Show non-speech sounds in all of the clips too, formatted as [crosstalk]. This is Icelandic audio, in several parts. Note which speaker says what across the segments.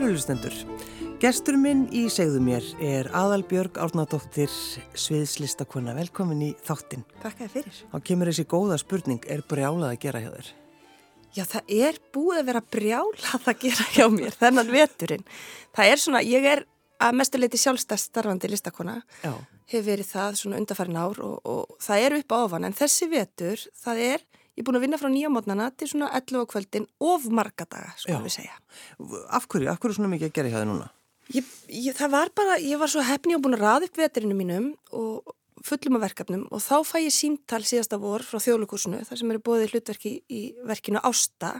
Speaker 1: Kærulustendur, gestur minn í segðu mér er Aðalbjörg Árnadóttir, sviðslistakonna. Velkomin í þáttinn.
Speaker 2: Takk að fyrir.
Speaker 1: Þá kemur þessi góða spurning, er brjálað að gera hjá þér?
Speaker 2: Já, það er búið að vera brjálað að gera hjá mér, þennan veturinn. Það er svona, ég er að mestuleiti sjálfstæðst starfandi listakona.
Speaker 1: Já.
Speaker 2: Hefur verið það svona undarfærin ár og, og það er upp á ofan, en þessi vetur, það er Ég er búin að vinna frá nýja mótnana til svona 11 kvöldin of marga daga, sko við segja.
Speaker 1: Af hverju? Af hverju svona mikið að gera hjá þið núna?
Speaker 2: Ég, ég, það var bara, ég var svo hefni og búin að raða upp veturinu mínum og fullum af verkefnum og þá fæ ég símtal síðasta vor frá þjólukursinu þar sem eru bóðið hlutverki í verkinu Ásta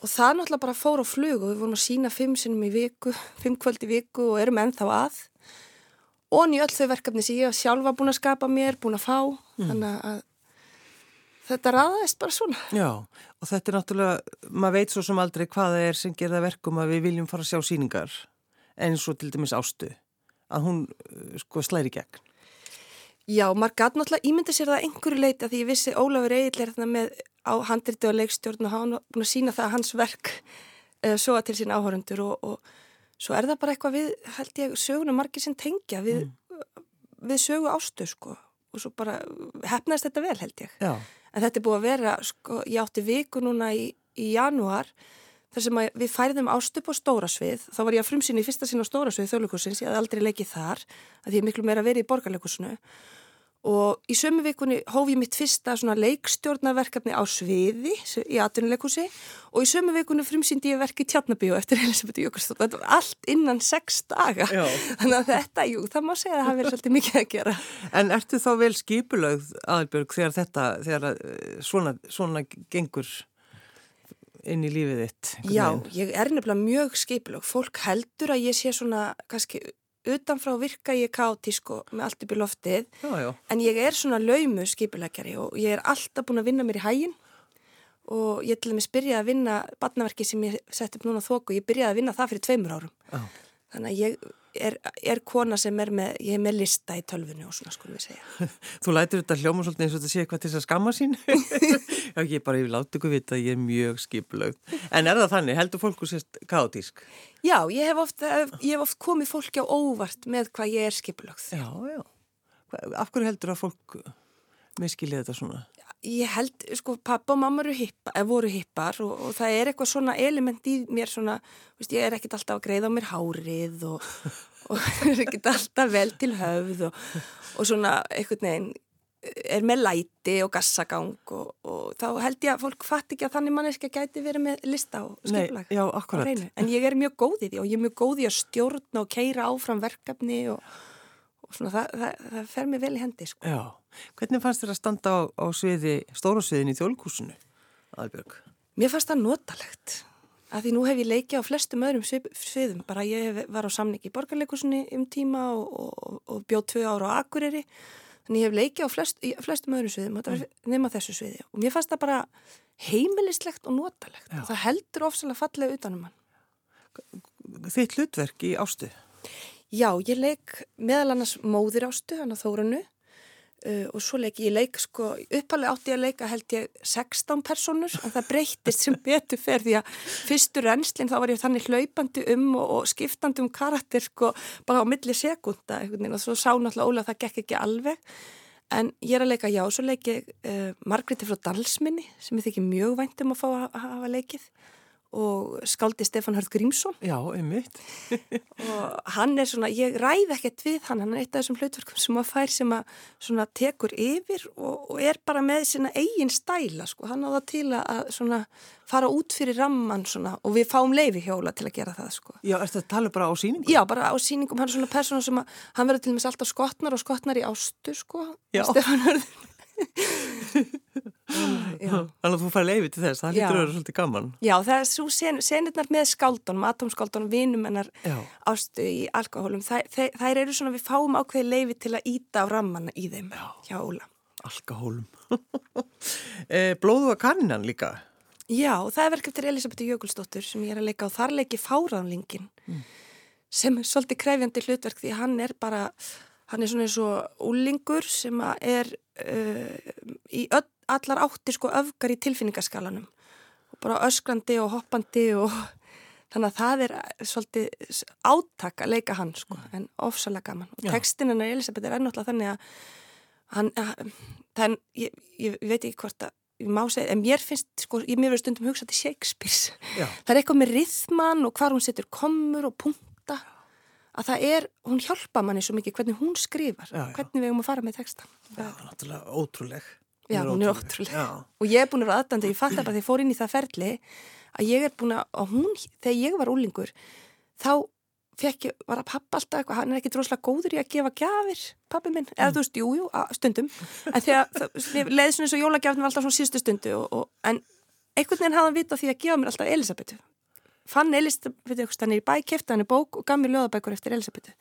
Speaker 2: og það náttúrulega bara fór á flug og við vorum að sína fimm sinnum í viku, [laughs] fimm kvöld í viku og erum ennþá að og nýju öll þau verkefni sem ég sjálfa búin að skapa mér, búin að fá, mm. þannig að þetta raðast bara svona.
Speaker 1: Já, og þetta er náttúrulega, maður veit svo sem aldrei hvaða er sem gerða verkum að við viljum fara að sjá síningar eins og til dæmis ástu, að hún uh, sko slæri gegn.
Speaker 2: Já, maður gæti náttúrulega ímynda sér það einhverju leiti að því ég vissi Ólafur Egil er þarna með á handriti og leikstjórn og hann búin að sína það að hans verk uh, soga til sín áhörundur og, og svo er það bara eitthvað við, held ég, söguna margir sem tengja við, mm. við sögu ástu sko og svo bara hefnaðist þetta vel held ég.
Speaker 1: Já
Speaker 2: en þetta er búið að vera, sko, ég átti viku núna í, í janúar þar sem við færðum ástup á stórasvið þá var ég að frumsýna í fyrsta sín á stórasvið þjóðleikursins, ég hafði aldrei leikið þar að er miklu meira verið í borgarleikursinu og í sömu vikunni hóf ég mitt fyrsta svona leikstjórnarverkefni á sviði í atvinnuleikusi og í sömu vikunni frumsýndi ég verki tjarnabíu eftir [laughs] Elisabeth Jökulstótt, þetta var allt innan sex daga,
Speaker 1: Já.
Speaker 2: þannig að þetta, jú, það má segja að það verið svolítið mikið að gera.
Speaker 1: En ertu þá vel skipulögð aðalbjörg þegar þetta, þegar eh, svona, svona gengur inn í lífið þitt?
Speaker 2: Já, ég er nefnilega mjög skipulögð, fólk heldur að ég sé svona kannski utanfrá virka ég kátísk og með allt upp í loftið
Speaker 1: já, já.
Speaker 2: en ég er svona laumu skipulegjari og ég er alltaf búin að vinna mér í hægin og ég til dæmis byrjaði að vinna badnaverki sem ég sett upp núna þóku ég byrjaði að vinna það fyrir tveimur árum
Speaker 1: já.
Speaker 2: þannig að ég er, er kona sem er með, ég er með lista í tölfunni og svona skulum við segja. [laughs]
Speaker 1: Þú lætir þetta hljóma svolítið eins og þetta sé eitthvað til þess að skamma sín. [laughs] Já, ég bara, ég láti ykkur vita að ég er mjög skipulögð. En er það þannig, heldur fólku sérst kátísk?
Speaker 2: Já, ég hef oft, ég hef oft komið fólki á óvart með hvað ég er skipulögð.
Speaker 1: Já, já. Af hverju heldur að fólk miskilja þetta svona?
Speaker 2: Ég held, sko, pappa og mamma hippa, eh, voru hippar og, og það er eitthvað svona element í mér svona, veist, ég er ekkert alltaf að greiða á mér hárið og, og [laughs] er ekkert alltaf vel til höfð og, og svona eitthvað neginn er með læti og gassagang og, og þá held ég að fólk fatt ekki að þannig manneski gæti verið með lista og skipulag.
Speaker 1: Nei, já, akkurat.
Speaker 2: En ég er mjög góð í því og ég er mjög góð í að stjórna og keira áfram verkefni og svona það, það, það fer mér vel í hendi sko.
Speaker 1: Já, hvernig fannst þér að standa á, á sviði, stóra sviðin í þjólkúsinu, Aðbjörg?
Speaker 2: Mér fannst það notalegt, að því nú hef ég leikið á flestum öðrum sviðum, bara ég var á samning í borgarleikusinu um tíma og, og, og bjóð tvö ára á Akureyri, þannig ég hef leikið á flest, flestum öðrum sviðum, mm. nema þessu sviði og mér fannst það bara heimilistlegt og notalegt Já. og það heldur ofsalega fallega utanum hann.
Speaker 1: Þitt hlutverk í ástu?
Speaker 2: Já, ég leik meðal annars móðir ástu, hann á Þórunu uh, og svo leik ég leik, sko, uppalega átti ég að leika held ég 16 personur en það breytist sem betur fer því að fyrstur ennslinn þá var ég þannig hlaupandi um og, og skiptandi um karakter sko bara á milli sekunda og svo sá náttúrulega Óla að það gekk ekki alveg. En ég er að leika já, svo leik ég uh, Margreði frá Dalsminni sem ég þykki mjög vænt um að fá að hafa leikið og skáldi Stefan Hörð Grímsson.
Speaker 1: Já, einmitt. [laughs]
Speaker 2: Og hann er svona, ég ræð ekkert við hann hann er eitt af þessum hlutverkum sem að fær sem að svona tekur yfir og, og er bara með sína eigin stæla sko, hann á það til að svona fara út fyrir ramman svona og við fáum leifi hjóla til að gera það sko.
Speaker 1: Já, er þetta talið bara á síningum?
Speaker 2: Já, bara á síningum, hann er svona persóna sem að hann verður til og með alltaf skotnar og skotnar í ástu sko, Stefan Hörð [laughs]
Speaker 1: Þannig að þú fær leiði til þess, það lítur að vera svolítið gaman.
Speaker 2: Já, það er svo sen, senirnar með skáldunum, atomskáldunum, vinum ennar ástu í alkohólum, þær, þær eru svona við fáum ákveði leiði til að íta á rammanna í þeim Já. hjá Óla.
Speaker 1: Alkohólum. [laughs] Eh, blóðu að kannan líka?
Speaker 2: Já, það er verkeftir Elisabeth Jökulsdóttur sem ég er að leika á þarleiki Fáraðlingin mm. sem er svolítið krefjandi hlutverk því hann er bara, hann er svona eins og úlingur sem er uh, í öll, allar átti sko öfgar í tilfinningaskalanum. Og bara öskrandi og hoppandi og [laughs] þannig að það er eh, svolítið áttak að leika hann sko, en ofsalega gaman. Og textin hennar Elisabeth er ennáttúrulega þannig að hann, þann, ég, ég veit ekki hvort að ég má segja, en mér finnst, sko, ég mér verður stundum hugsað til Shakespeare's.
Speaker 1: Já. [laughs]
Speaker 2: það er eitthvað með rithman og hvar hún setur komur og punta að það er, hún hjálpa manni svo mikið hvernig hún skrifar,
Speaker 1: Já,
Speaker 2: hvernig við erum að fara með texta
Speaker 1: Já, náttúrulega ótrúleg.
Speaker 2: Já, hún er ótrúleg.
Speaker 1: Já,
Speaker 2: og ég er búin að vera aðdandi, ég fatt bara þegar ég fór inn í það ferli að ég er búin að, að hún, þegar ég var úlingur þá fekk ég, var að pappa alltaf eitthvað, hann er ekki droslega góður í að gefa gafir, pappi minn, eða þú veist, jú, jú, að- stundum, en þegar [laughs] leiði svona eins og jólagjafin var alltaf svona síðustu stundu og, og, en einhvern veginn hafði hann vita því að gefa mér alltaf Elisabetu fann Elisabeth eitthvað stannir í bæ, kefti hann í bók og gaf mér ljóðabækur eftir Elisabetu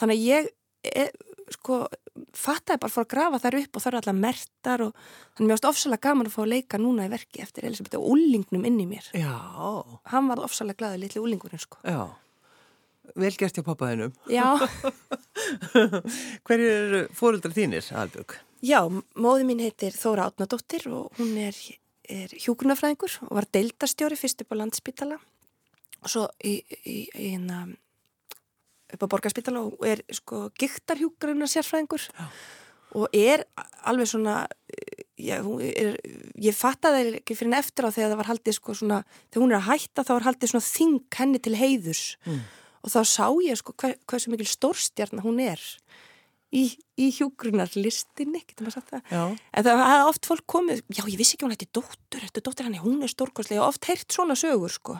Speaker 2: þannig að ég e, sko, fattaði bara fór að grafa þær upp og það eru allar mertar og þannig að mér varst ofsalega gaman að fá að leika núna í verki eftir Elisabetu og úlingnum inn í mér
Speaker 1: já,
Speaker 2: hann var ofsalega glaðið litli úlingurinn sko
Speaker 1: já. Vel gert hjá pappaðinum.
Speaker 2: Já, [laughs]
Speaker 1: Hverju eru fóruldrar þínir, Albjörg?
Speaker 2: já, móði mín heitir Þóra Átnadóttir og hún er, er hjúgrunafræðingur og var deildastjóri fyrst upp á landspítala og svo í, í, í hérna upp á borgarspítala og er sko giktarhjúgruna sérfræðingur
Speaker 1: Já.
Speaker 2: og er alveg svona hún er, ég fattaði það ekki fyrir henni eftir á þegar það var haldið sko svona, þegar hún er að hætta þá var haldið svona þing henni til heiðurs
Speaker 1: Mm.
Speaker 2: og þá sá ég sko hver, hversu mikil stórstjarnar hún er í, í hjúgrunarlistinni, getur maður sagt það
Speaker 1: Já.
Speaker 2: En það hefði oft fólk komið, já ég vissi ekki hún hætti dóttur, er dóttur henni, hún er stórkostlega og oft heyrt svona sögur sko.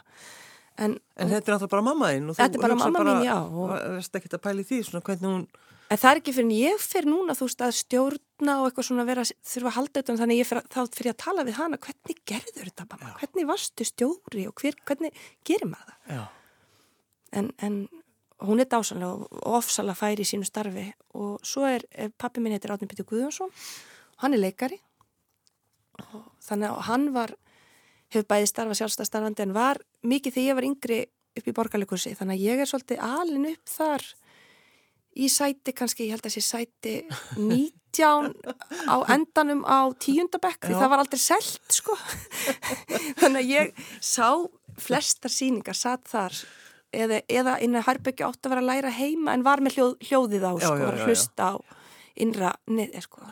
Speaker 2: En,
Speaker 1: En þetta er náttúrulega bara mamma þín og þú
Speaker 2: Þetta er bara
Speaker 1: hugsar
Speaker 2: mamma mín, já, og-
Speaker 1: og veist ekki að pæli því, svona hvernig hún,
Speaker 2: en það er ekki fyrir en ég fer núna þú veist að stjórna og eitthvað svona vera, þurfa að halda þetta þannig að ég fer, þá fyrir að tala við hana, hvernig gerður þetta mamma, hvernig varstu stjóri og hver, hvernig gerir maður það?
Speaker 1: já,
Speaker 2: En, en hún er dásanlega og ofsalega færi í sínu starfi. Og svo er, er pappi minn heitir Átni Pítur Guðjónsson hann er leikari. Og þannig að hann var hefur bæði starfa sjálfstæðstarfandi en var mikið þegar ég var yngri upp í borgarleikursi þannig að ég er svolítið alin upp þar í sæti kannski, ég held að sé sæti 19 á endanum á tíundabekk því
Speaker 1: Já.
Speaker 2: það var aldrei selt sko. [laughs] Þannig að ég sá flestar síningar satt þar eða, eða inn að Harbyggja átt að vera að læra heima en var með hljóð, hljóðið á
Speaker 1: Já,
Speaker 2: sko,
Speaker 1: já,
Speaker 2: að
Speaker 1: já,
Speaker 2: hlusta á innra neði sko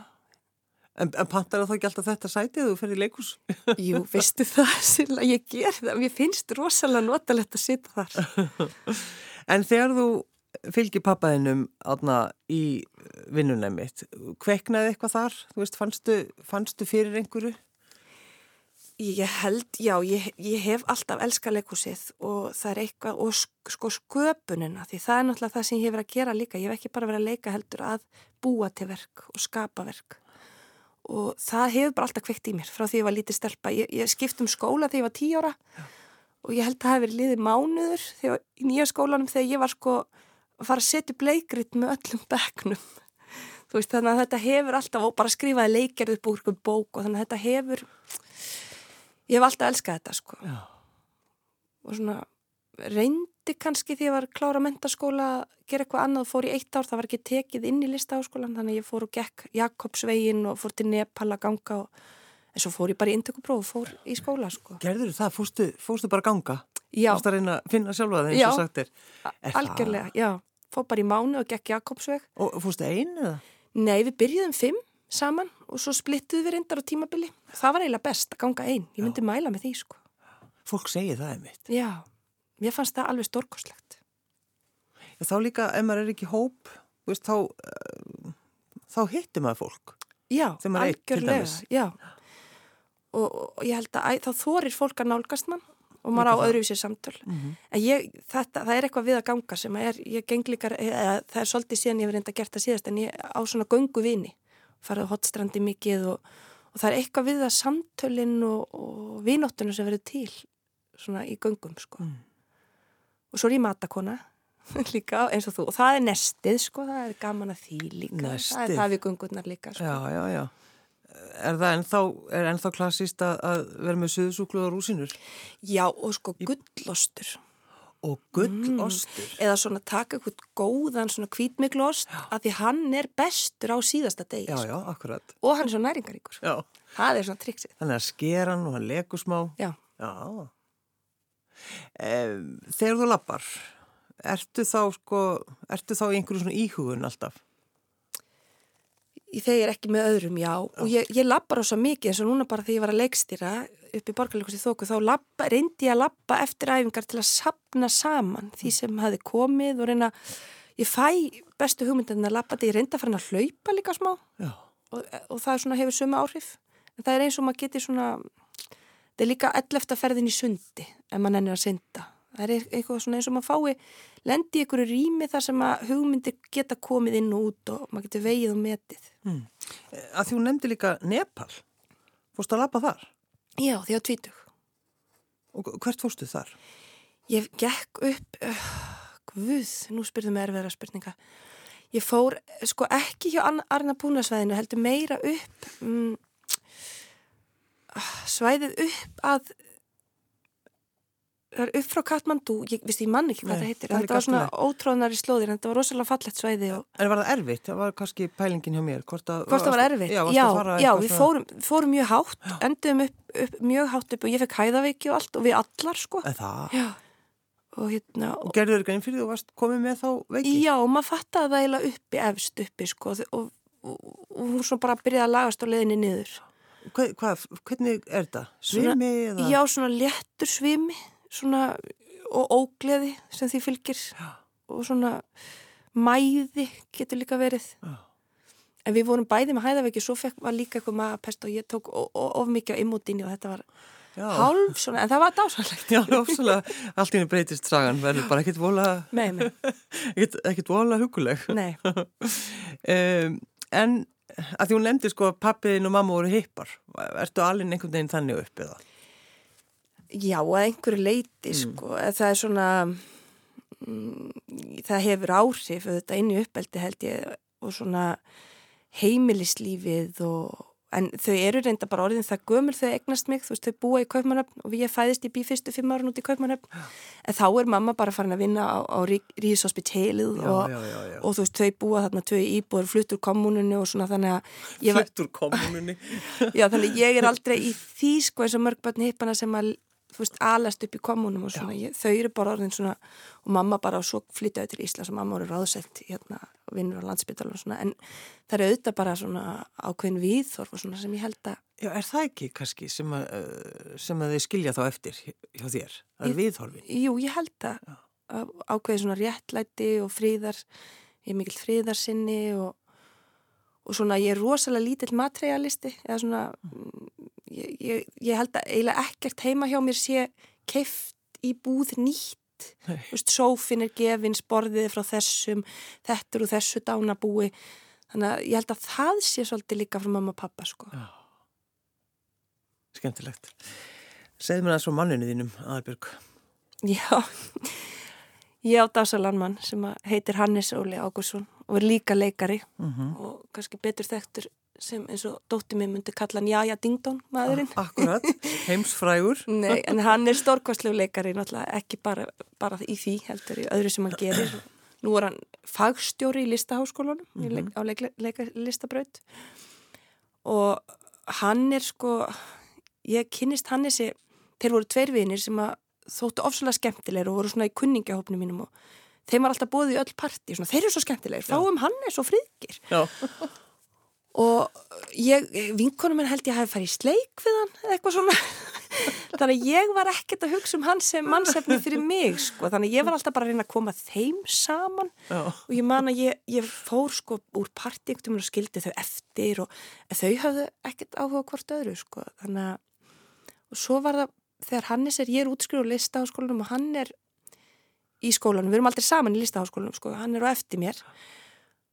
Speaker 1: en, en pantar það þá ekki alltaf þetta sætið þú ferði í leikus?
Speaker 2: Jú, veistu það, Silla, ég ger það, mér finnst rosalega notalegt að sitja þar. [laughs]
Speaker 1: En þegar þú fylgir pappaðinum í vinnunum mitt, kveiknaði eitthvað þar? Þú veist, fannstu, fannstu fyrir einhverju?
Speaker 2: Ég held, já, ég, ég hef alltaf elska leikúsið og það er eitthvað, og sk- sko sköpunina, því það er náttúrulega það sem ég hef verið að gera líka. Ég hef ekki bara verið að leika heldur að búa til verk og skapa verk. Og það hefur bara alltaf kveikt í mér frá því ég var lítið stelpa. Ég, ég skipt um skóla þegar ég var tíu ára og ég held að það hefur liðið mánuður þegar, í nýja skólanum þegar ég var sko að fara að setja upp leikrit með öllum bekknum. Þú veist, þannig að þetta hefur alltaf, og bara skrifaði úr einhver bók og þannig að þetta hefur, ég hef alltaf elskað þetta sko.
Speaker 1: Já.
Speaker 2: Og svona reyndi kannski því ég var klára mentaskóla að gera eitthvað annað og fór í eitt ár, það var ekki tekið inn í listaháskólan, þannig að ég fór og gekk Jakobsvegin og fór til Nepal að ganga og en svo fór ég bara í intökupróf og fór í skóla sko.
Speaker 1: Gerður það? Fórstu, fórstu bara að ganga?
Speaker 2: Já,
Speaker 1: Fórstu að reyna að finna sjálfa það eins
Speaker 2: Já.
Speaker 1: og sagt er? Það-
Speaker 2: algjörlega, já. Fór bara í mánu og gekk Jakobsveg.
Speaker 1: Og fórstu einu eða?
Speaker 2: Nei, við byrjuðum fimm saman og svo splittuðum við reyndar á tímabili. Það var eiginlega best að ganga einn. Ég myndi mæla með því, sko.
Speaker 1: Fólk segir það einmitt.
Speaker 2: Já, mér fannst það alveg stórkoslegt.
Speaker 1: Já, þá líka, ef maður er ekki hóp, veist, þá, uh, þá hittir maður fólk.
Speaker 2: Já, algjörlega,
Speaker 1: dæmis.
Speaker 2: já. Og, og ég held að þá þorir fólk að nálgast mann og maður á
Speaker 1: Líka það.
Speaker 2: öðruvísi samtöl. En ég, þetta, það er eitthvað við að ganga sem er, ég geng líka, eða, það er svolítið síðan ég hef reynda gert það síðast en ég á svona göngu vini, farið á hotstrandi mikið og, og það er eitthvað við að samtölinn og, og vinóttunum sem verður til svona í göngum, sko.
Speaker 1: Mm.
Speaker 2: Og svo er ég matakona [laughs] líka eins og þú og það er nestið, sko, það er gaman að því líka. Það
Speaker 1: Nestið.
Speaker 2: er það við göngurnar líka, sko.
Speaker 1: Já, já, já. Er það ennþá, er ennþá klassíst að, að vera með suðusúklu og rúsinur?
Speaker 2: Já, og sko gullostur.
Speaker 1: Og gullostur.
Speaker 2: Eða svona taka eitthvað góðan svona hvítmiklost að því hann er bestur á síðasta degi.
Speaker 1: Já,
Speaker 2: sko.
Speaker 1: já, akkurat.
Speaker 2: Og hann er svo næringaríkur.
Speaker 1: Já.
Speaker 2: Það er svona triksið.
Speaker 1: Þannig að sker hann og hann leku smá.
Speaker 2: Já.
Speaker 1: Já. Þegar þú lappar, ertu þá sko, ertu þá í einhverju svona íhugun alltaf?
Speaker 2: Þegar ekki með öðrum, já. já. Og ég, ég lappar á svo mikið eins og núna bara þegar ég var að leikstýra upp í borgarleikus í þóku, þá lappa, reyndi ég að lappa eftir æfingar til að sapna saman því sem hafi komið og reyna, ég fæ bestu hugmyndin að lappa þetta, ég reyndi að fara að hlaupa líka smá og, og það svona, hefur sömu áhrif. En það er eins og maður geti svona, þetta er líka ellefta ferðin í sundi ef maður ennir að synda það er eitthvað svona eins og maður fái lendi í einhverju rými þar sem að hugmyndi geta komið inn og út og maður getur veið og metið mm.
Speaker 1: Að hún nefndi líka Nepal Fórstu að lappa þar?
Speaker 2: Já, því á tvítug
Speaker 1: Og hvert fórstu þar?
Speaker 2: Ég gekk upp uh, Guð, nú spyrðum við erfiðra spurninga Ég fór sko ekki hjá Arna Búnarsvæðinu heldur meira upp um, svæðið upp að það er upp frá Katmandú, ég vissi ég mann ekki hvað Nei, það heitir, þetta var svona ótróðnar í slóðir en þetta var rosalega fallett svæði og...
Speaker 1: En var það erfitt? Það var kannski pælingin hjá mér Hvort,
Speaker 2: að, Hvort það var erfitt? Já,
Speaker 1: já,
Speaker 2: já við fórum, fórum mjög hátt endum upp, upp mjög hátt upp og ég fekk hæðaveiki og allt og við allar sko
Speaker 1: En það?
Speaker 2: Já Og, hérna,
Speaker 1: og gerður þér grein fyrir þú varst komið með þá veiki?
Speaker 2: Já, maður fattaði það eiginlega uppi, efst uppi sko og, og, og hún svo bara byrjaði að lagast á leðinni niður
Speaker 1: Hvað, hvað, hvernig er þetta? Svimi eða?
Speaker 2: Já, svona léttur svimi svona, og ógleði sem því fylgir já. og svona mæði getur líka verið já. en við vorum bæði með hæðaveki svo fekk var líka eitthvað maður að pesta og ég tók of mikið á immútinni og þetta var já. hálf svona, en það var dásalegt
Speaker 1: Já, ofsalega, allt í henni breytist sagan verður bara ekkit vola [laughs] ekkit vola huguleg
Speaker 2: Nei [laughs]
Speaker 1: um, En að því hún nefndi sko að pappiðin og mamma voru hippar ertu alveg einhvern veginn þannig upp eða?
Speaker 2: Já, að einhverju leiti mm. sko, það er svona mm, það hefur áhrif þetta inn í uppeldi held ég og svona heimilislífið og en þau eru reynda bara orðin það gömur þau egnast mig, þú veist, þau búa í Kaupmannöfn og ég fæðist í bí fyrstu fimm ára út í Kaupmannöfn en þá er mamma bara farin að vinna á, á Ríðshospitalið og, og þú veist, þau búa þarna tvei íbúður fluttur kommununni og svona þannig að
Speaker 1: Fluttur kommununni [laughs]
Speaker 2: Já, þannig ég er aldrei í því sko eins og mörgbötni hippana sem að þú veist, alast upp í kommunum og svona, ég, þau eru bara orðin svona og mamma bara og svo flytjaði til Íslands og mamma voru ráðsett hérna og vinnur á landsbytal og svona, en það eru auðvitað bara svona ákveðin viðþorf og svona sem ég held að
Speaker 1: Já, er það ekki kannski sem að, eh, sem að þið skilja þá eftir hjá þér? Það er viðþorfin?
Speaker 2: Jú, ég held að, að ákveði svona réttlæti og fríðar, ég er mikill fríðarsinni og og svona ég er rosalega lítill materialisti eða svona ég, ég, ég held að eiginlega ekkert heima hjá mér sé keift í búð nýtt. Sófin er gefins, borðið frá þessum þetta eru þessu dánabúi. Þannig að ég held að það sé svolítið líka frá mamma og pappa sko. Já.
Speaker 1: Skemtilegt Segð mér það svo manninu þínum aðbjörg
Speaker 2: Já Ég á Dásalanmann sem heitir Hannes Óli Ágursson og er líka leikari mhm. -huh. og kannski betur þekktur sem eins og dótti mig myndi kalla hann Jaja Dingdón maðurinn.
Speaker 1: Ah, akkurat, [laughs] heimsfrægur.
Speaker 2: Nei, en [laughs] hann er stórkvæslu leikari náttúrulega ekki bara, bara í því heldur í öðru sem hann gerir. Nú er hann fagstjóri í listaháskólanum -huh. leik, á leiklistabraut og hann er sko, ég kynist Hannesi, þeir voru tveir vinir sem að þóttu ofsalega skemmtilegur og voru svona í kunningahópnum mínum og þeim var alltaf bóðið í öll parti svona, þeir eru svo skemmtilegir, fáum Hannes og Fríðgir [laughs] og ég, vinkonum minn held ég hafi farið í sleik við hann eða eitthvað svona. [laughs] Þannig að ég var ekkert að hugsa um hans sem mannsefni fyrir mig sko, þannig að ég var alltaf bara að reyna að koma þeim saman. Já. og ég man að ég, ég fór sko úr parti og skildi þau eftir og þau hafðu ekkert áhuga hvort öðru sko, þannig að og svo var það þegar Hannes er, ég er útskriður á skólanum og hann er í skólanum, við erum aldrei saman í listaháskólanum sko, hann er á eftir mér.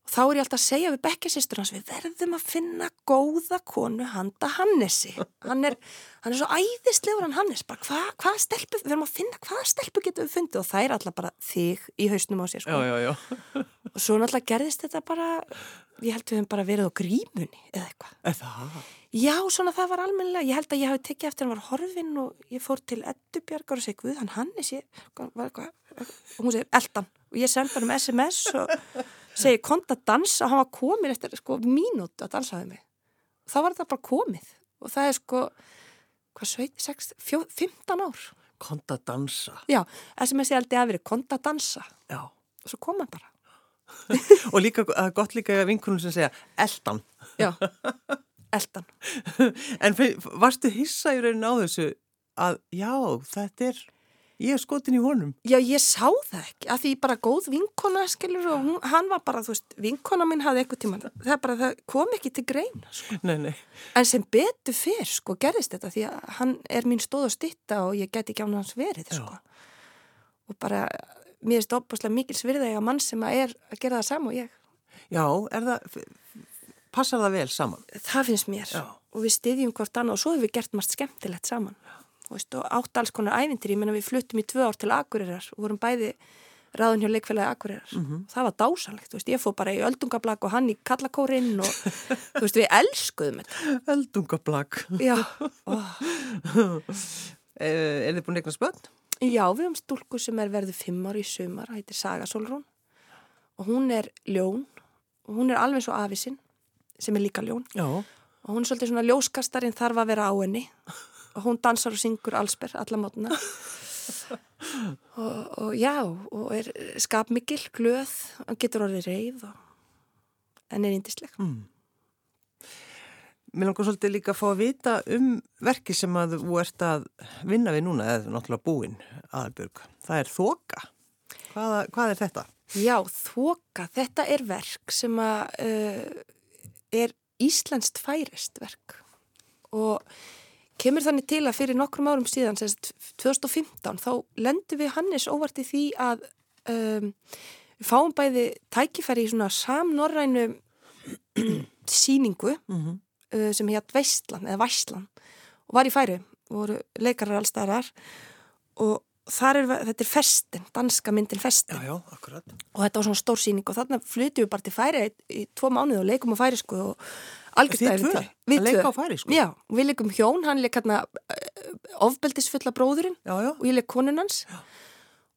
Speaker 2: Og þá er ég alltaf að segja við bekkjasistur hans við verðum að finna góða konu handa Hannesi. Hann er, hann er svo æðislegur hann Hannes. Bara hva stelpu, við verðum að finna hvaða stelpu getum við fundið? Og það er alltaf bara þig í hausnum á sér sko.
Speaker 1: já, já, já.
Speaker 2: og svo náttúrulega gerðist þetta bara ég held við hefum bara verið á grímunni eða
Speaker 1: eitthvað
Speaker 2: Já, svona það var almennilega, ég held að ég hafi tekið eftir hann var horfinn og ég fór til Eddubjörgar og segi, Guð, hann Hannes ég, var eitthvað, og hún segi, Eldan og ég sendi hann um SMS og segi, konta dansa. Hann var komin eftir sko mínút að dansaði mig. Þá var þetta bara komið. Og það er sko hvað sveit, 6, 4, 15 ár.
Speaker 1: Konta dansa.
Speaker 2: Já, SMS ég held ég að verið konta dansa.
Speaker 1: Já.
Speaker 2: og svo kom hann bara. [laughs]
Speaker 1: Og líka, er gott líka vinkunum sem segja eldan.
Speaker 2: Já, [laughs] eldan. [laughs]
Speaker 1: En varstu hissa í rauninu á þessu að já, þetta er, ég er skotin í honum.
Speaker 2: Já, ég sá það ekki, að því bara góð vinkona, skilur, og hún, hann var bara, þú veist, vinkona mín hafði eitthvað tíma, það, bara, það kom ekki til grein, sko.
Speaker 1: Nei, nei.
Speaker 2: En sem betur fyrr, sko, gerðist þetta, því að hann er mín stóð og stitta og ég get ekki án hans verið,
Speaker 1: Já.
Speaker 2: sko. Og bara, mér er þetta opaslega mikil svirða ég að mann sem að er að gera það sama og ég.
Speaker 1: Já, er það, passar það vel saman?
Speaker 2: Það finnst mér.
Speaker 1: Já.
Speaker 2: Og við styðjum hvort annað og svo hefur við gert margt skemmtilegt saman. Veist, og átt alls konar ævintýri, ég menna við fluttum í tvö ár til Akureyrar og vorum bæði ráðun hjá leikfélagi Akureyrar. Það var dásalegt, veist, ég fór bara í öldungablag og hann í kallakórinn og [laughs] veist, við elskuðum þetta.
Speaker 1: Eldungablag.
Speaker 2: Já. [laughs]
Speaker 1: Er, er þið búin að eignast börn?
Speaker 2: Já, við höfum stúlku sem er verið fimm ári í sumar, heitir Saga Solrún og hún er ljón og hún er alveg svo afisinn sem er líka ljón
Speaker 1: Já.
Speaker 2: og hún er svolítið svona ljóskastarinn þarf að vera á henni og hún dansar og syngur allsber alla mótuna [laughs] og, og já, og er skapmikil, glöð og getur orðið reið og, en er indisleg.
Speaker 1: Mm. Mér langar svolítið líka að fá að vita um verki sem að þú ert að vinna við núna, eða náttúrulega búinn, Aðalbjörg. Það er þoka. Hvað, hvað er þetta?
Speaker 2: Já, þoka, þetta er verk sem að uh, er íslenskt færist verk og kemur þannig til að fyrir nokkrum árum síðan, sérst 2015, þá lendum við Hannes óvart í því að um, við fáum bæði tækifæri í svona samnorrænu síningu
Speaker 1: Mm -hmm.
Speaker 2: uh, sem hétt Veistlan eða Væslan og var í færi voru leikarar allstaðar og er, þetta er festin, danska myndin festin
Speaker 1: Já, já, akkurat.
Speaker 2: og þetta var svona stór síning og þarna flytjum við bara til færi í, í tvo mánuð og leikum á færi sko og.
Speaker 1: Að leika
Speaker 2: tvö.
Speaker 1: á færi, sko?
Speaker 2: Já, og við leikum hjón, hann leik hérna uh, ofbeldisfulla bróðurinn og ég leik konun hans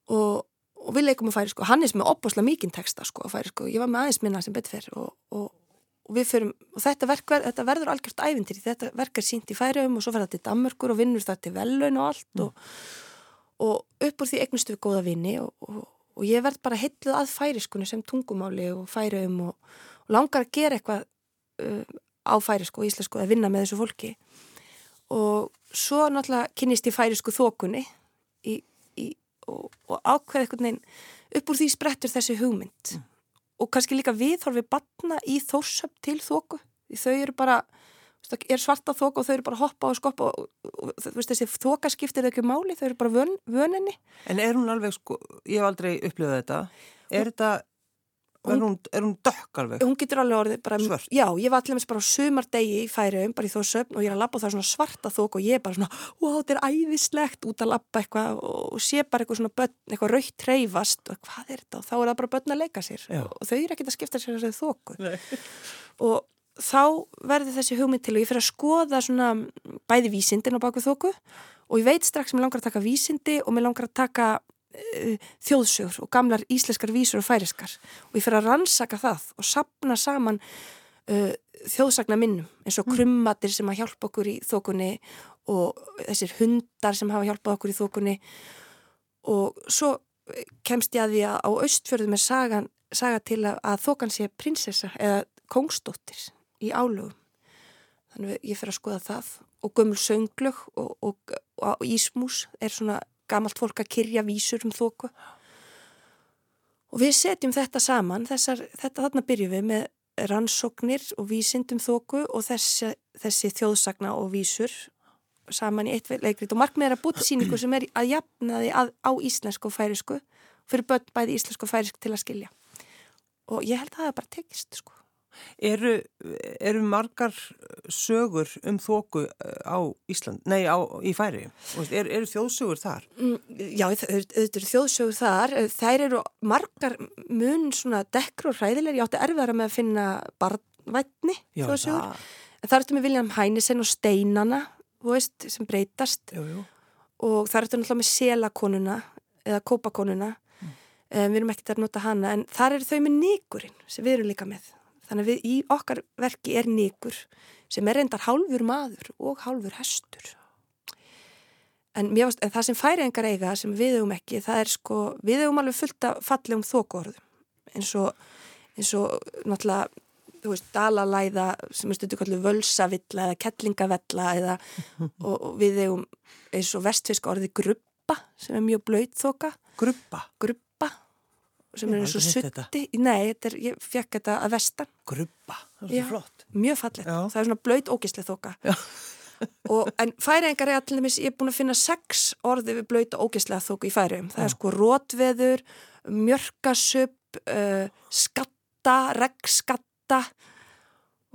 Speaker 2: og, og við leikum á færi sko, hann er með opbosla mikinn texta sko á færi sko, ég var með aðeins minna sem betur fer og, og, og við förum, og þetta, verk, ver- þetta verður algjört ævintýri, þetta verk er sínt í færium og svo fer það til Danmörkur og vinnur það til velun og allt og, og upp úr því eignustu við góða vini og, og, og ég verð bara heitluð að færiskunni sem tungumáli og færium og, og langar að gera eitthvað uh, á færisku og íslensku að vinna með þessu fólki. Og svo náttúrulega kynnist ég færisku þokunni í, í, og, og ákveð eitthvað neginn upp úr því sprettur þessi hugmynd. Og kannski líka viðhorfi batna í þórsöp til því þau eru bara það er svarta þoku og þau eru bara hoppa og skoppa og, og, þú veist þessi þoka skiptir ekki máli þau eru bara vön, vöninni
Speaker 1: En er hún alveg, sko, ég hef aldrei upplifað þetta. Er þetta, er hún, hún dökk alveg?
Speaker 2: hún getur alveg orðið bara
Speaker 1: Svört?
Speaker 2: já, ég var allir með bara sumardegi í færium bara í þórsöp og ég er að labba og það er svona svarta þoku og ég er bara svona, wow, þetta er æðislegt út að labba eitthvað og sé bara eitthvað svona börn, eitthvað raukt treyfast og hvað er þetta og þá er það bara börn að leika sér
Speaker 1: Já.
Speaker 2: og þau eru ekkert að skipta sér og þá verður þessi hugmynd til og ég fyrir að skoða svona bæði vísindin á baku þóku og ég veit strax sem ég langar að taka vísindi og mér langar að taka uh, þjóðsögur og gamlar íslenskar vísur og færiskar og ég fyrir að rannsaka það og sapna saman uh, þjóðsagna minnum eins og krummatir sem að hjálpa okkur í þókunni og þessir hundar sem hafa hjálpað okkur í þókunni og svo kemst ég að því að á austfjörðum er saga til að, að þókan sé prinsessa eða kongsdóttir í álögum. Þannig að ég fer að skoða það og gömul sönglög og, og, og ísmús er svona gamalt fólk að kyrja vísur um þóku. Og við setjum þetta saman, þessar, þetta þarna byrjum við með rannsóknir og vísindum þóku og þessi, þessi þjóðsagna og vísur saman í eitt leikrit og markmið er að búti síningu sem er að jafna því að, á íslensku og færisku fyrir börn bæði íslensku og færisku til að skilja. Og ég held að það er bara tekist, sko.
Speaker 1: Eru, eru margar sögur um þóku á Ísland, nei, á, í færi? Er, eru þjóðsögur þar?
Speaker 2: Mm, Já, auðvitað eru þjóðsögur þar. Þær eru margar mun svona dekkru og hræðilegar. Ég átti erfiðara með að finna barnvætni þjóðsögur.
Speaker 1: það.
Speaker 2: Það ertu með Viljan Hænisen og Steinana, veist, sem breytast.
Speaker 1: Jú, jú.
Speaker 2: Og það ertu náttúrulega með selakonuna eða kópakonuna.
Speaker 1: Mm.
Speaker 2: Um, við erum ekkert að nota hana, en þar eru þau með nýgurinn sem við erum líka með. Þannig að við, í okkar verki er nýgur sem er reyndar hálfur maður og hálfur hestur. en, varst, en það sem færiðingar eiga sem við hefum ekki, það er sko við hefum alveg fullt af fallegum þókuorðum eins og eins og náttúrulega þú veist, dalalæða sem er stundu kallið völsavilla eða kettlingavella eða [laughs] og, og við hefum eins og vestfisk orði gruppa sem er mjög blöyt þoka
Speaker 1: Gruppa?
Speaker 2: Gruppa sem er eins og sutti Nei, er, ég fekk þetta að vestan.
Speaker 1: Gruppa, það er svo flott.
Speaker 2: Mjög fallett, það er svona blöyt ógislega þoka. [laughs] Og, En færiðingar er allir ég er búin að finna sex orði við blöyt ógislega þoku í færiðum Það Já. er sko rótveður, mjörkasupp uh, skatta, reggskatta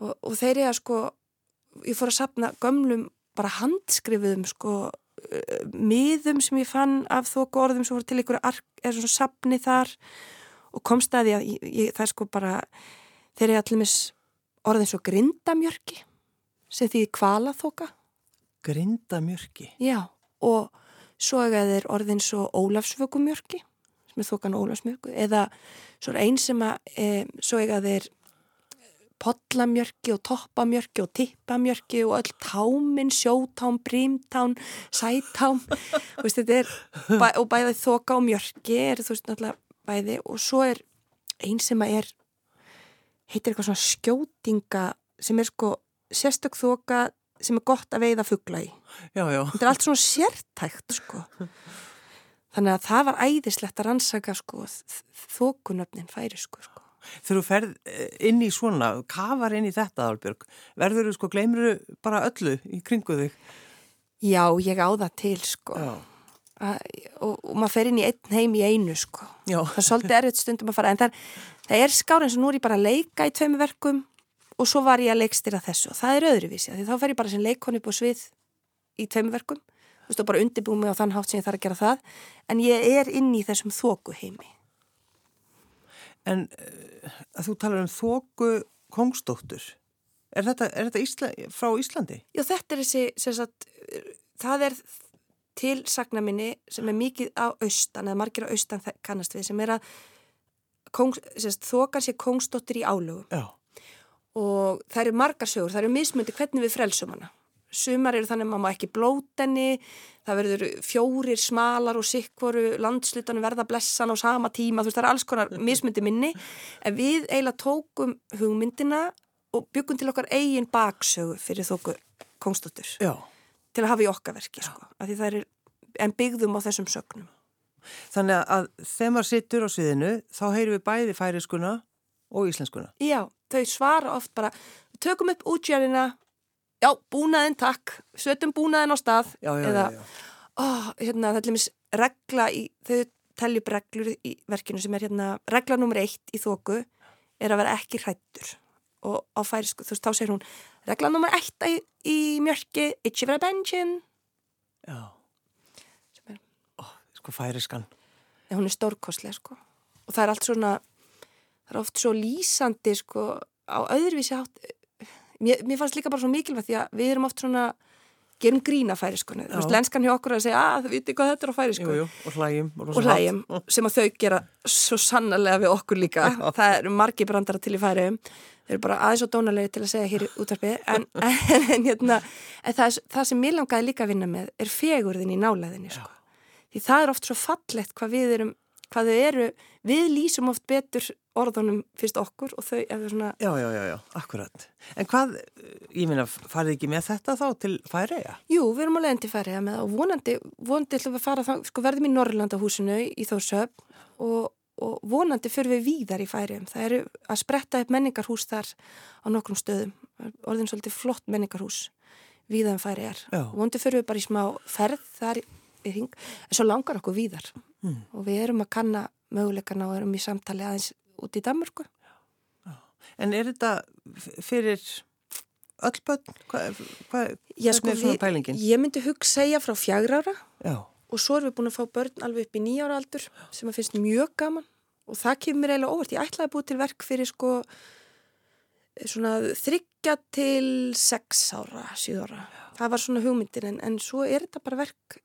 Speaker 2: og, og þeir eru að sko ég fór að sapna gömlum bara handskrifuðum sko miðum sem ég fann af þóku orðum sem voru til ykkur eða svona sapni þar og komst að því að ég, ég, það er sko bara þeir eru allir mis orðin svo grindamjörki sem því kvala þóka
Speaker 1: Grindamjörki?
Speaker 2: Já og svo er þeir orðin svo ólafsvökumjörki sem er þókan ólafsmjörku eða svo er einn sem að e, svo er þeir podlamjörki og toppamjörki og tippamjörki og öll táminn, sjótám, brímtám, sætám. [laughs] Veist, er, bæ, og bæðið þoka og mjörki er þú veist náttúrulega bæði. Og svo er einn sem er heitir eitthvað svona skjótinga sem er sko sérstök þoka sem er gott að veiða fuggla í.
Speaker 1: Já, já.
Speaker 2: þetta er allt svona sértækt sko. Þannig að það var æðislegt að rannsaka sko þokunöfnin færi sko sko
Speaker 1: Þegar þú ferð eh, inn í svona, kafar inn í þetta Álbjörg, verður þú sko, gleymur þú bara öllu í kringu þig?
Speaker 2: Já, ég á það til sko A, og, og maður fer inn í einn heim í einu sko. Já. Það er svolítið erfitt stundum að fara en það, það er skár eins og nú er ég bara að leika í tveimu verkum og svo var ég að leikstýra þessu og það er öðruvísi því þá fer ég bara sem leikonni búið svið í tveimu verkum, og bara undirbúið mig á þann hátt sem ég þarf að gera það en ég er inn í þessum þóku heimi
Speaker 1: En uh, að þú talar um þóku kongsdóttur, er þetta, er þetta Ísla, frá Íslandi?
Speaker 2: Já, þetta er þessi, sagt, það er tilsagna minni sem er mikið á austan, eða margir á austan kannast við, sem er að þókan sé kongsdóttur í álögum.
Speaker 1: Já.
Speaker 2: Og það eru margar sögur, það eru mismundi hvernig við frelsum hana sumar eru þannig að maður má ekki blótenni það verður fjórir smalar og sikkvoru landslutanum verða blessan á sama tíma, þú veist það er alls konar mismundi minni, en við eiginlega tókum hugmyndina og byggum til okkar eigin baksögu fyrir þóku kongstóttur til að hafa í okkaverki sko, er, en byggðum á þessum sögnum.
Speaker 1: Þannig að þegar maður sittur á sviðinu þá heyrum við bæði færiskuna og íslenskuna.
Speaker 2: Já, þau svara oft bara tökum upp útjærina já, búnaðinn takk, sötum búnaðinn á stað
Speaker 1: já, já,
Speaker 2: eða,
Speaker 1: já,
Speaker 2: ó, hérna, það er limits regla í, þau teljum reglur í verkinu sem er hérna, regla nummer eitt í þóku er að vera ekki hrættur og á færisku, þú veist, þá segir hún regla nummer eitt í, í mjörki itchi vera bensin
Speaker 1: Já. Er, ó, sko færiskan.
Speaker 2: En hún er stórkoslega, sko. Og það er allt svona það er oft svo lýsandi, sko á öðruvísi hátt mér, mér fannst líka bara svo mikilvægt því að við erum oft svona gerum grína færiskonu, þú veist, lenskan hjá okkur að segja að þau viti hvað þetta er á færisku
Speaker 1: og hlægjum,
Speaker 2: og, og hlægjum [laughs] sem að þau gera svo sannarlega við okkur líka. Já. það eru margi brandara til í færiðum þau eru bara aðeins og dónalegi til að segja hér í útvarpi. En, en, [laughs] en, hérna, en það, það sem mér langaði líka að vinna með er fegurðin í náleðinni sko. því það er oft svo fallegt hvað við erum hvað þau eru, við lýsum oft betur orðunum fyrst okkur og þau er svona...
Speaker 1: Já, já, já, já, akkurat. En hvað, ég minna, farið ekki með þetta þá til Færiða?
Speaker 2: Jú, við erum alveg endið Færiða með og vonandi, vonandi ætlum við að fara þá, sko verðum í Norrlandahúsinu í Þórsöp og, og vonandi fyrir við víðar í Færiðum. Það eru að spretta upp menningarhús þar á nokkrum stöðum, orðin svolítið flott menningarhús víðan Færiðar. Vonandi fyrir við bara í smá ferð þar í hring, en svo langar okkur víðar mm. og við erum að kanna möguleikana og erum í samtali aðeins út í Danmörku.
Speaker 1: En er þetta fyrir öll börn? Hvað hva,
Speaker 2: sko,
Speaker 1: er svona pælingin?
Speaker 2: Ég myndi hugg segja frá fjagra ára
Speaker 1: Já.
Speaker 2: og svo erum við búin að fá börn alveg upp í nýjára aldur sem að finnst mjög gaman og það kemur mér eiginlega óvart. Ég ætlaði að búið til verk fyrir sko svona þryggja til sex ára, síð ára. Það var svona hugmyndir en, en svo er þetta bara verk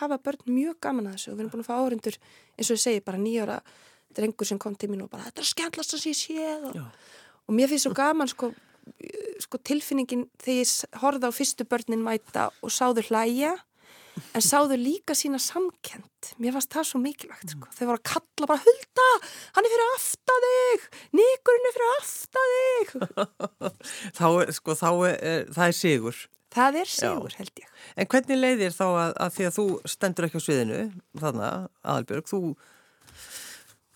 Speaker 2: hafa börn mjög gaman að þessu og við erum búin að fá árindur eins og ég segi bara nýjára drengur sem kom til mín og bara þetta er skemmtlast að sé séð og, og mér finnst svo gaman sko, sko tilfinningin þegar ég horfði á fyrstu börnin mæta og sáður hlæja en sáðu líka sína samkend mér fannst það svo mikilvægt sko. þau voru að kalla bara hulda hann er fyrir aftan þig nýkurinn er fyrir aftan þig. [laughs]
Speaker 1: Þá, sko, þá er, það er sigur
Speaker 2: það er sigur Já. held ég
Speaker 1: en hvernig leiðir þá að, að því að þú stendur ekki á sviðinu þannig að Aðalbjörg þú,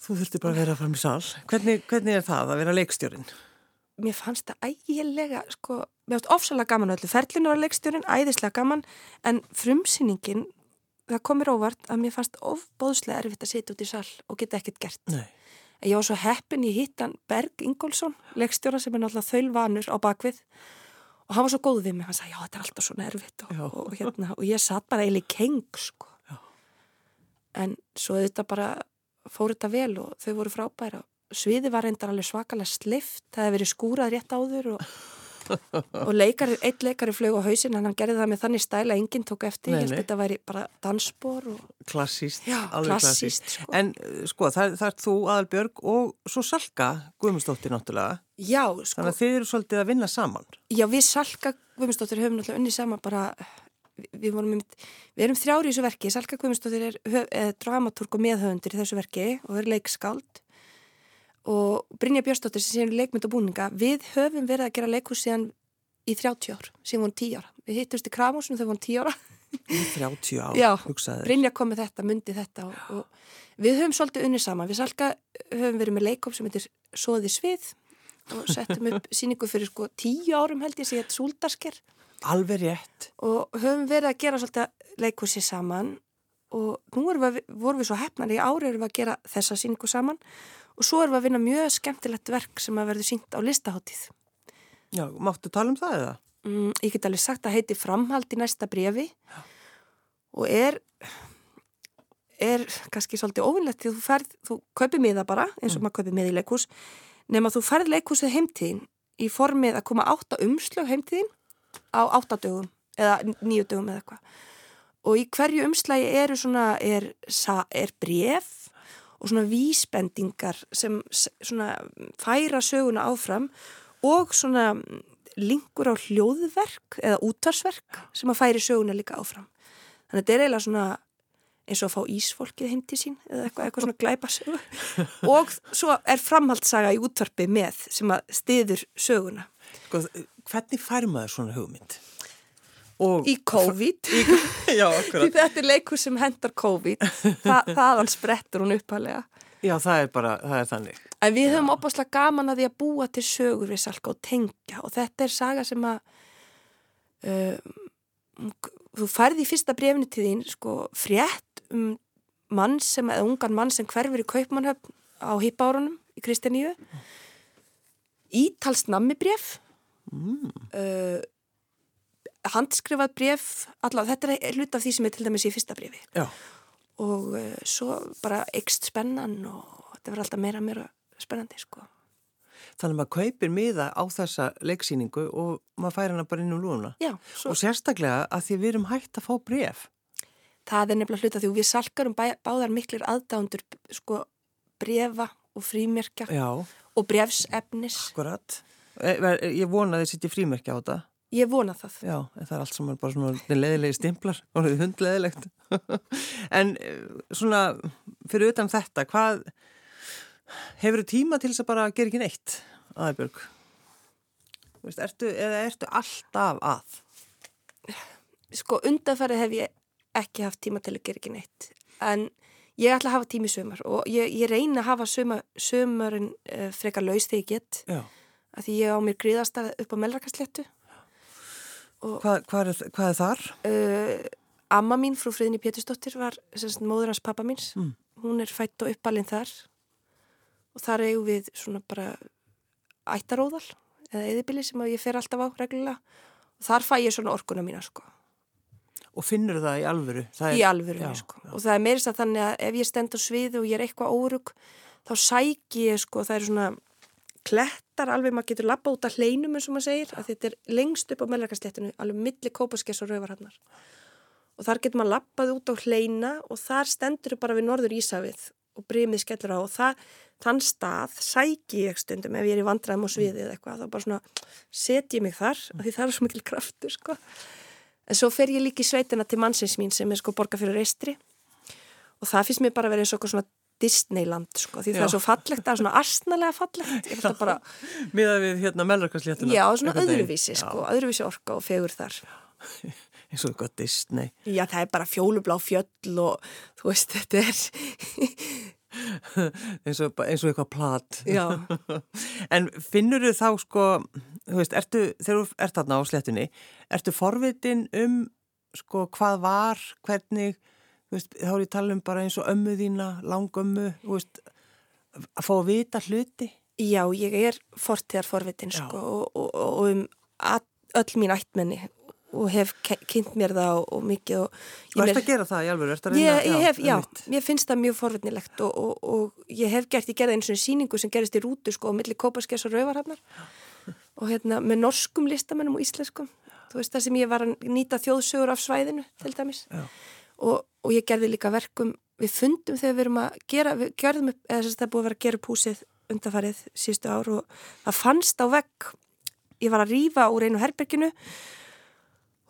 Speaker 1: þú þurfti bara að vera fram í sal hvernig, hvernig er það að vera leikstjórin?
Speaker 2: Mér fannst það ægilega sko, mér fannst ofsalega gaman öllu ferlinu á leikstjórin, æðislega gaman en frumsýningin það komir óvart að mér fannst ofbóðslega erfitt að setja út í sal og geta ekkert gert
Speaker 1: Nei.
Speaker 2: ég var svo heppin í hittan Berg Ingólfsson leikstjóra sem er náttúrulega þaulvanur á bakvið og hann var svo góð við mig, hann sagði já þetta er alltaf svona erfitt og, og, og, hérna, og ég satt bara eiginlega keng sko. Já. en svo þetta bara fór þetta vel og þau voru frábæra sviði var reyndar alveg svakalega slift það hefði verið skúrað rétt áður og og leikari, eitt leikari flög á hausin en hann gerði það með þannig stæla enginn tók eftir, ég held að þetta væri bara dansspor og...
Speaker 1: Klassíst,
Speaker 2: Já,
Speaker 1: alveg klassíst sko. En uh, sko, það, það er þú, Aðalbjörg og svo Salka Guðmundsdóttir náttúrulega.
Speaker 2: Já, sko.
Speaker 1: Þannig að þið eru svolítið að vinna saman.
Speaker 2: Já, við Salka Guðmundsdóttir höfum náttúrulega unni saman bara við, við, við erum þrjári í þessu verki. Salka Guðmundsdóttir er, er dramatúrk og meðhauðundur í þessu verki og er leikskáld og Brynja Björnsdóttir sem séum leikmynd og búninga við höfum verið að gera leikus síðan í 30 ár, síðan vorum 10 ára. Við hittumst í Kramúsinu þegar vorum 10 ára.
Speaker 1: Í 30 ár,
Speaker 2: Já,
Speaker 1: hugsaður
Speaker 2: Brynja kom með þetta, myndi þetta og, og við höfum svolítið unni saman. Við salka höfum verið með leikop sem heitir Soði svið og settum upp [laughs] síningu fyrir sko 10 árum held ég sem heit Súldarsker.
Speaker 1: Alveg rétt.
Speaker 2: Og höfum verið að gera svolítið leikusi saman og nú við, vorum við svo hefnar í ári erum við að gera þessa síningu saman og svo erum við að vinna mjög skemmtilegt verk sem að verður sínt á listaháttíð.
Speaker 1: Já, máttu tala um það eða?
Speaker 2: Mm, ég get alveg sagt að heiti framhald í næsta brefi Já. og er, er kannski svolítið ofinnlegt því þú ferð, þú kaupir miða bara eins og mm. maður kaupir miða í leikús nema þú ferð leikúsið heimtíðin í formið að koma átta umslög heimtíðin á áttadögum eða nýju dögum eða eitthvað og í hverju umslægi eru svona, er, er bref og svona vísbendingar sem svona færa söguna áfram og svona linkur á hljóðverk eða útvarsverk sem að færi söguna líka áfram. Þannig að þetta er eiginlega svona eins og að fá ísfólkið heim til sín eða eitthvað, eitthvað svona glæpa sögu [laughs] og svo er framhaldsaga í útvarpi með sem að stiður söguna.
Speaker 1: Sko, hvernig fær maður svona hugmynd?
Speaker 2: Og í COVID. [laughs]
Speaker 1: Í, já,
Speaker 2: þetta er leikur sem hendar COVID. Þa, [laughs] þaðan sprettur hún uppalega
Speaker 1: Já, það er bara, það er þannig.
Speaker 2: En við höfum opaslega gaman að því að búa til sögur við Salka og tengja. Og þetta er saga sem að um, þú færði í fyrsta brefni til þín sko frétt um mann sem, eða ungan mann sem hverfur í kaupmannhöfn á hippárunum í Kristjaníu Ítalst nammi bref mm. uh, handskrifað bref, allavega þetta er hlut af því sem er til dæmis í fyrsta brefi
Speaker 1: Já.
Speaker 2: og uh, svo bara ekst spennan og þetta verður alltaf meira meira spennandi sko.
Speaker 1: Þannig að maður kaupir miða á þessa leiksýningu og maður fær hana bara inn um lúna
Speaker 2: Já, svo...
Speaker 1: og sérstaklega að því við erum hægt að fá bref
Speaker 2: Það er nefnilega hlut af því við salkarum bæ, báðar miklir aðdándur sko brefa og frímerkja
Speaker 1: Já.
Speaker 2: og brefsefnis
Speaker 1: Akkurat, eh, ég vona að þið sittir frímerkja á þetta
Speaker 2: Ég vona það.
Speaker 1: Já, það er allt saman bara svona leðilegi stimplar hundleðilegt. [laughs] en eh, svona, fyrir utan þetta, hvað hefur þú tíma til þess að bara gera ekki neitt, aðeins, Björg? Ertu, eða ertu alltaf að?
Speaker 2: Sko, undanfærið hef ég ekki haft tíma til að gera ekki neitt. En ég ætla að hafa tími sömur og ég, ég reyna að hafa sömur, sömurinn uh, frekar laus þegar ég get.
Speaker 1: Já.
Speaker 2: Að því ég á mér gríðastað upp á melrakasléttu
Speaker 1: Hvað, hvað, er, hvað er þar?
Speaker 2: Uh, amma mín, frú Friðni Pétursdóttir, var semst, móður hans pappa míns. Mm. Hún er fætt og uppalinn þar og þar eigum við svona bara ættaróðal eða eðibili sem ég fer alltaf á reglulega og þar fæ ég svona orkuna mína sko.
Speaker 1: Og finnur það í alvöru? Það
Speaker 2: í alvöru, já, sko. Já. Og það er meirist að þannig að ef ég stend á sviðu og ég er eitthvað órug þá sæk ég sko, það er svona klettar alveg, maður getur lappa út af hleinum eins og maður segir, að þetta er lengst upp á mellarkastéttinu, alveg milli kópaskess og rauvarhannar og þar getur maður lappað út á hleina og þar stendur bara við norður Ísafið og brimið skellur á og það, þann stað sæki ég stundum ef ég er í vandræðum og sviðið eða eitthvað, þá bara svona setjum ég mig þar, af því það er svo mikil kraftur sko. En svo fer ég líka í sveitina til mannsins mín sem er sko borga fyrir reistri. Og það finnst mér bara að vera eins og svona Disneyland sko, því já. það er svo fallegt, það er svona arsnalega fallegt.
Speaker 1: Bara... Miða við hérna mellarkastléttuna.
Speaker 2: Já, svona öðruvísi sko, öðruvísi orka og fegur þar. [laughs]
Speaker 1: eins og eitthvað Disney.
Speaker 2: Já, það er bara fjólublá fjöll og þú veist, þetta er... [laughs]
Speaker 1: eins, og, eins og eitthvað plat.
Speaker 2: Já. [laughs]
Speaker 1: en finnur þú þá sko, þú veist, ertu, þegar þú ert þarna á sléttunni, ertu forvitin um sko hvað var, hvernig veist, þá er ég tala um bara eins og ömmu þína, langömmu, veist, að fá að vita hluti.
Speaker 2: Já, ég er fortíðar forvitin sko, og, og, og um að, öll mín ættmenni og hef kynnt mér það og, og mikið og
Speaker 1: Þú ert að gera það í alveg?
Speaker 2: Ég, ég hef, já, mér finnst það mjög forvitnilegt og ég hef gert, ég gerði eins og síningu sem gerist í rútu sko á milli Kópaskess og Rauvarhafnar og hérna með norskum listamennum og íslenskum. Þú veist það sem ég var að nýta þjóðsögur af svæðinu til dæmis og og ég gerði líka verkum við fundum þegar við erum að gera við gerðum upp, eða þess að það búið að vera að gera upp húsið undarfarið sístu ár og það fannst á vegg. Ég var að rýfa úr einu herberginu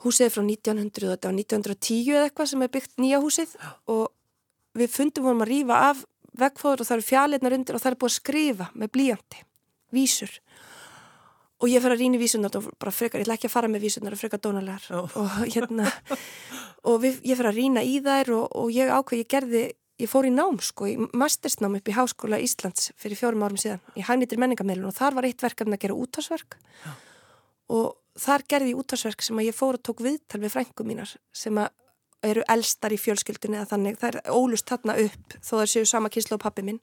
Speaker 2: húsið frá 1900 þetta var 1910 eða eitthvað sem er byggt nýja húsið. Og við fundum vorum að rýfa af veggfóður og það eru fjallinnar undir og það er búið að skrifa með blíjandi vísur og ég fer að rýna í vísunar og bara frekar, ég ætla ekki að fara með vísunar og frekar dónalegar oh. og hérna og við, ég fer að rýna í þær og, og ég ákveð, ég gerði, ég fór í nám sko, í mastersnám upp í Háskóla Íslands fyrir fjórum árum síðan, í Hagnýttir menningamælun og þar var eitt verkefni að gera útásverk oh. og þar gerði ég útásverk sem að ég fór og tók viðtal við frængum mínar sem að eru elstar í fjölskyldunni eða þannig, það er ólust þarna upp þó það séu sama kynslu og pappi minn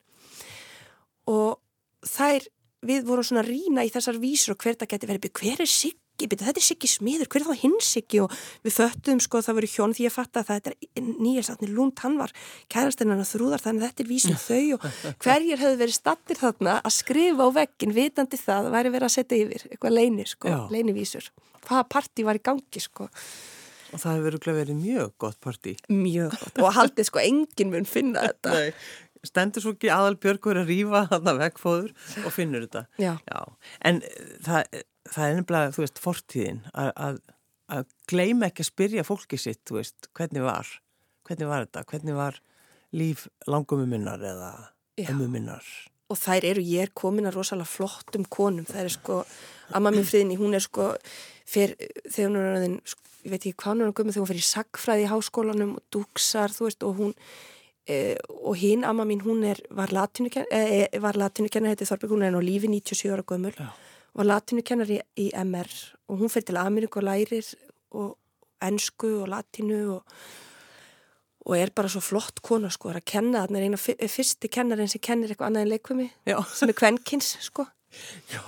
Speaker 2: og þær við vorum svona að rína í þessar vísur og hver það geti verið, hver er Siggi, þetta er Siggi smiður, hver er þá hinn Siggi? Og við föttum sko það verið hjón því ég fatt að þetta er nýjarsatni lúnt, hann var kærasteinan að þrúðar þannig að þetta er vísum þau og [laughs] hverjir hefur verið stattir þarna að skrifa á veggin vitandi það væri verið að setja yfir eitthvað leini sko, leinivísur hvaða parti var í gangi sko?
Speaker 1: Og það hefur verið mjög gott partí.
Speaker 2: Mjög gott. Og haldið sko enginn mun finna [laughs] þetta.
Speaker 1: Nei, stendur svo ekki aðalbjörgur að rýfa þarna vegfóður og finnur þetta.
Speaker 2: Já.
Speaker 1: Já. En eh, það, það er nefnilega, þú veist, fortíðin að, að, gleima ekki að spyrja fólki sitt, þú veist, hvernig var, hvernig var þetta, hvernig var líf langumum minnar eða ömum minnar.
Speaker 2: Og þær eru, ég er komin að rosalega flottum konum, það er sko, amma minn friðinni, hún er sko, fyr, þegar hún er aðeins, sko, ég veit ekki hvað hún er að gömja, þegar hún fyrir sagfræði í háskólanum og duksar, þú veist, og hún Eh, og hinn, amma mín, hún er, var latinukennar, eh, var latinukennar, heiti Þorbjörg, hún er nú lífi 97 ára gömul, Já. var latinukennar í, í MR og hún fyrir til Ameríku og lærir og ennsku og latinu og, og er bara svo flott kona, sko, er að kenna, þannig er eina fyrsti kennarinn sem kennir eitthvað annað en leikvimi, sem er kvenkins, sko. [laughs]
Speaker 1: Já,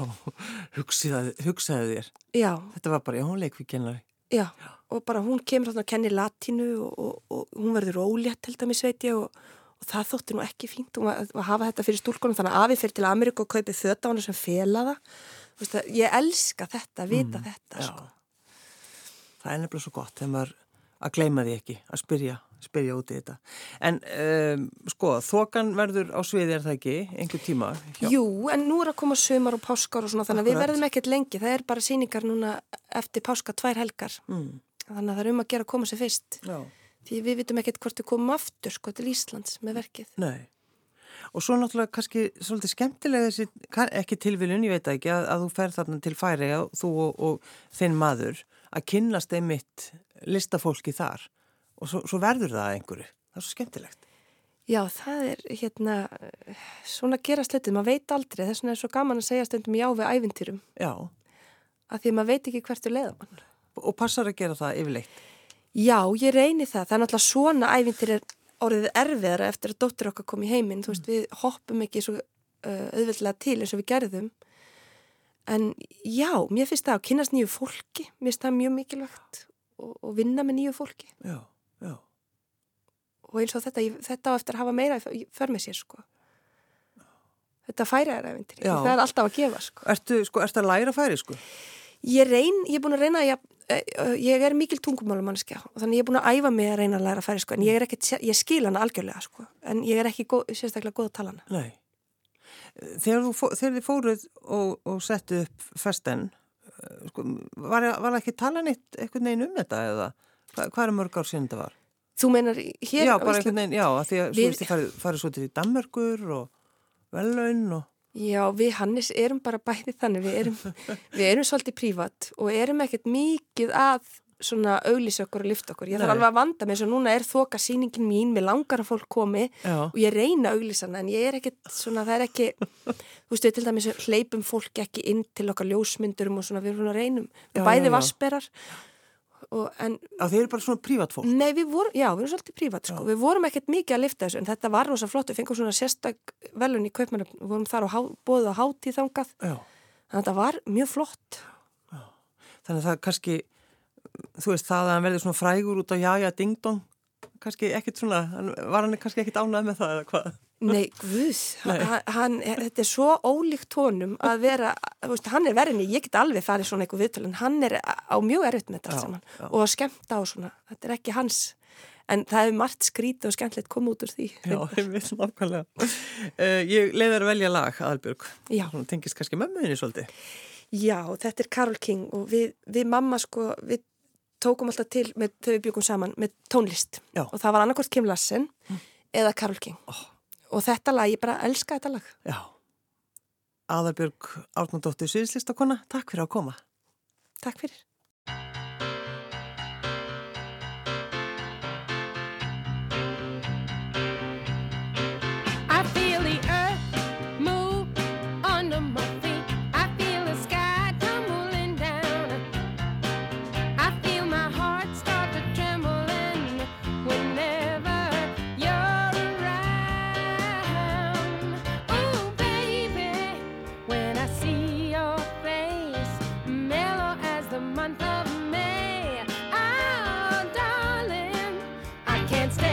Speaker 1: hugsaði, hugsaði þér.
Speaker 2: Já.
Speaker 1: Þetta var bara, já, hún leikvi kennari.
Speaker 2: Já. Já og bara hún kemur að kenni latinu og, og, og hún verður ólétt til dæmis veit ég og, og það þótti nú ekki fínt að hafa þetta fyrir stúlkonum þannig að Afi fyrir til Ameríku og kaupið þötta á hann sem fela það ég elska þetta, að vita mm, þetta sko.
Speaker 1: Það er nefnilega svo gott þegar maður að gleyma því ekki að spyrja, spyrja út í þetta. En um, sko, þokan verður á sviði er það ekki, einhver tíma
Speaker 2: hjá. Jú, en nú er að koma sömar og páskar og svona, þannig að við verðum ekkert lengi. Það er bara síningar núna eftir páska tvær helgar. Mm. Þannig að það er um að gera að koma sér fyrst. Já. því við vitum ekkert hvort við komum aftur sko til Íslands með verkið.
Speaker 1: Nei, og svo náttúrulega kannski svolítið skemmtilega þessi, ekki tilviljun ég veit ekki, að, að þú fer þarna til færi þú og, og þinn maður að kynnast einmitt listafólki þar og svo, svo verður það einhverju, það er svo skemmtilegt
Speaker 2: Já, það er hérna svona gera slutið, maður veit aldrei þess vegna er svo gaman að segja stundum já við ævintýrum
Speaker 1: Já
Speaker 2: að því maður veit ekki hvert er leiðamann
Speaker 1: og passar að gera það yfirleitt?
Speaker 2: Já, ég reyni það. Það er náttúrulega svona ævintir er orðið erfiðara eftir að dóttir okkar kom í heiminn. Þú veist, mm. við hoppum ekki svo uh, auðvöldlega til eins og við gerðum. En já, mér finnst það að kynast nýju fólki. Mér finnst það mjög mikilvægt og, og vinna með nýju fólki.
Speaker 1: Já, já.
Speaker 2: Og eins og þetta, þetta á eftir að hafa meira för með sér, sko. Þetta færi er ævintir. Það er alltaf að gefa, sko.
Speaker 1: Ertu, sko, ertu að læra færi, sko?
Speaker 2: Ég reyn, ég er búin að reyna að Eh, eh, ég er mikil tungumálumanniska og þannig ég er búin að æfa mig að reyna að læra færi sko en ég er ekki, ég skil hana algjörlega sko en ég er ekki góð, sérstaklega góð að tala hana
Speaker 1: Nei Þegar, þú, þegar þið fóruð og, og settu upp festen sko, var, var ekki tala neitt eitthvað neginn um þetta eða hvað, hvað er mörg ár síðan þetta var?
Speaker 2: Þú meinar hér
Speaker 1: Já, bara eitthvað neginn, já, að því að við... þú farið, farið svo til í Danmörkur og velun og
Speaker 2: Já, við Hannes erum bara bæðið þannig, við erum, [laughs] við erum svolítið prívat og erum ekkert mikið að svona auglísa okkur og lifta okkur. Ég þarf alveg að vanda mig, svo núna er þoka síningin mín, mér langar að fólk komi Já. og ég reyna auglísana en ég er ekkert svona, það er ekki, [laughs] þú veistu, til dæmis hleypum fólk ekki inn til okkar ljósmyndurum og svona, við erum svona reynum, við bæði vassberar
Speaker 1: að þeir eru bara svona prívat fólk
Speaker 2: Nei, við vorum, já, við erum svolítið prívat sko. við vorum ekkert mikið að lifta þessu en þetta var rosa flott, við fengum svona sérstak velun í kaupmann, við vorum þar á bóðu á hátíð þangað, já. þannig að þetta var mjög flott
Speaker 1: já. Þannig að það kannski þú veist, það að hann verði svona frægur út á jájá ding-dong kannski ekkert svona, var hann kannski ekkert ánað með það eða hvað?
Speaker 2: Nei, guð, hann, þetta er svo ólíkt tónum að vera, veist, hann er verðinni, ég get alveg farið svona eitthvað viðtölu en hann er á mjög erfitt með þetta saman já. og að skemmta á svona, þetta er ekki hans, en það hefur margt skrítið og skemmtilegt komið út úr því.
Speaker 1: Já, ég vil nákvæmlega. Uh, ég leiði að velja lag, Aðalbjörg, hún tengist kannski mömmuðinni svolítið.
Speaker 2: Já, þetta er Karol King og við, við mamma sko, við tókum alltaf til með, þegar við byggum saman með tónlist Já. og það var annarkort Kim Lassen mm. eða Karol King. Oh og þetta lag, ég bara elska þetta lag.
Speaker 1: Já, Aðarbjörg Árnandóttir Sýðislistakonna, takk fyrir að koma.
Speaker 2: Takk fyrir
Speaker 3: can't stay.